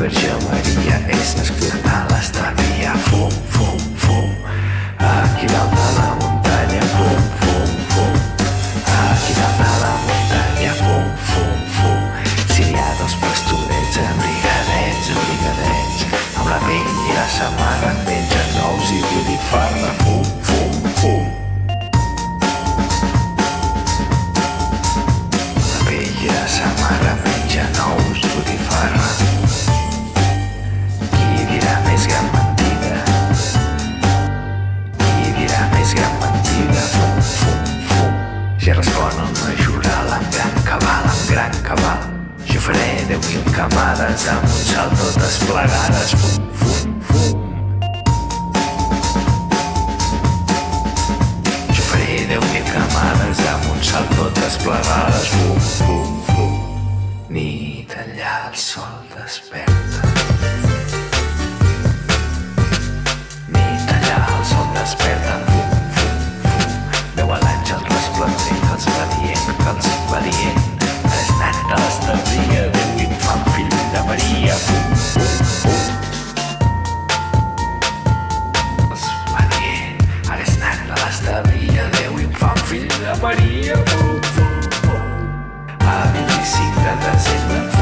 Verge Maria, és nascut a l'estabia, fum, fum, fum. Aquí dalt vella samarra menja nous botifarra. Qui dirà més gran mentida? Qui dirà més gran mentida? Fum, fum, fum. Si respon el majoral amb gran cabal, amb gran cabal. Jo faré deu mil camades amb un salto desplegades. Fum, fum, fum. Jo faré deu mil camades amb un salto desplegades. Fum, fum, fum. Enllà el sol desperta. Nit allà el sol desperta. Fum, fum, fum. Veu l'àngel resplendent els va dient, que els va dient. És net de Déu infant fill de Maria. Fum, fum, fum. Maria. Fum, fum, fum. A 25 de desembre, fum,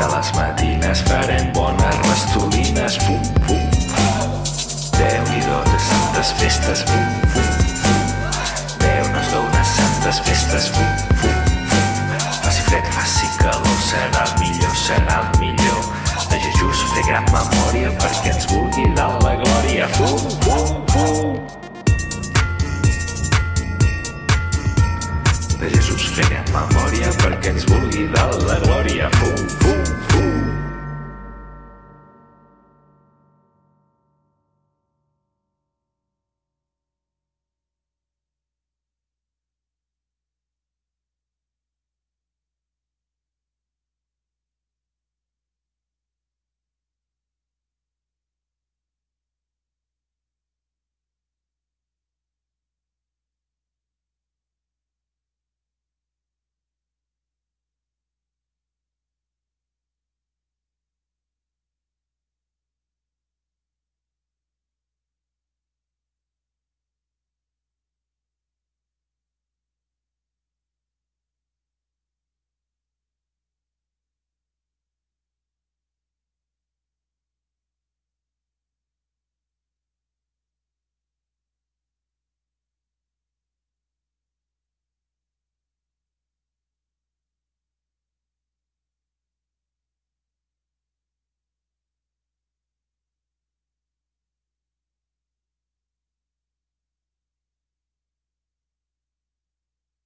a les matines, farem bones rastolines, fum, fum, fum. Déu-n'hi-do de santes festes, fum, fum, fum. Déu nos dona santes festes, fum, fum, fum. Faci fred, faci calor, serà el millor, serà el millor. De Jesús fer gran memòria perquè ens vulgui dalt la glòria, fum, fum, fum. de Jesús feia memòria perquè ens vulgui dalt la glòria. Fum, fum.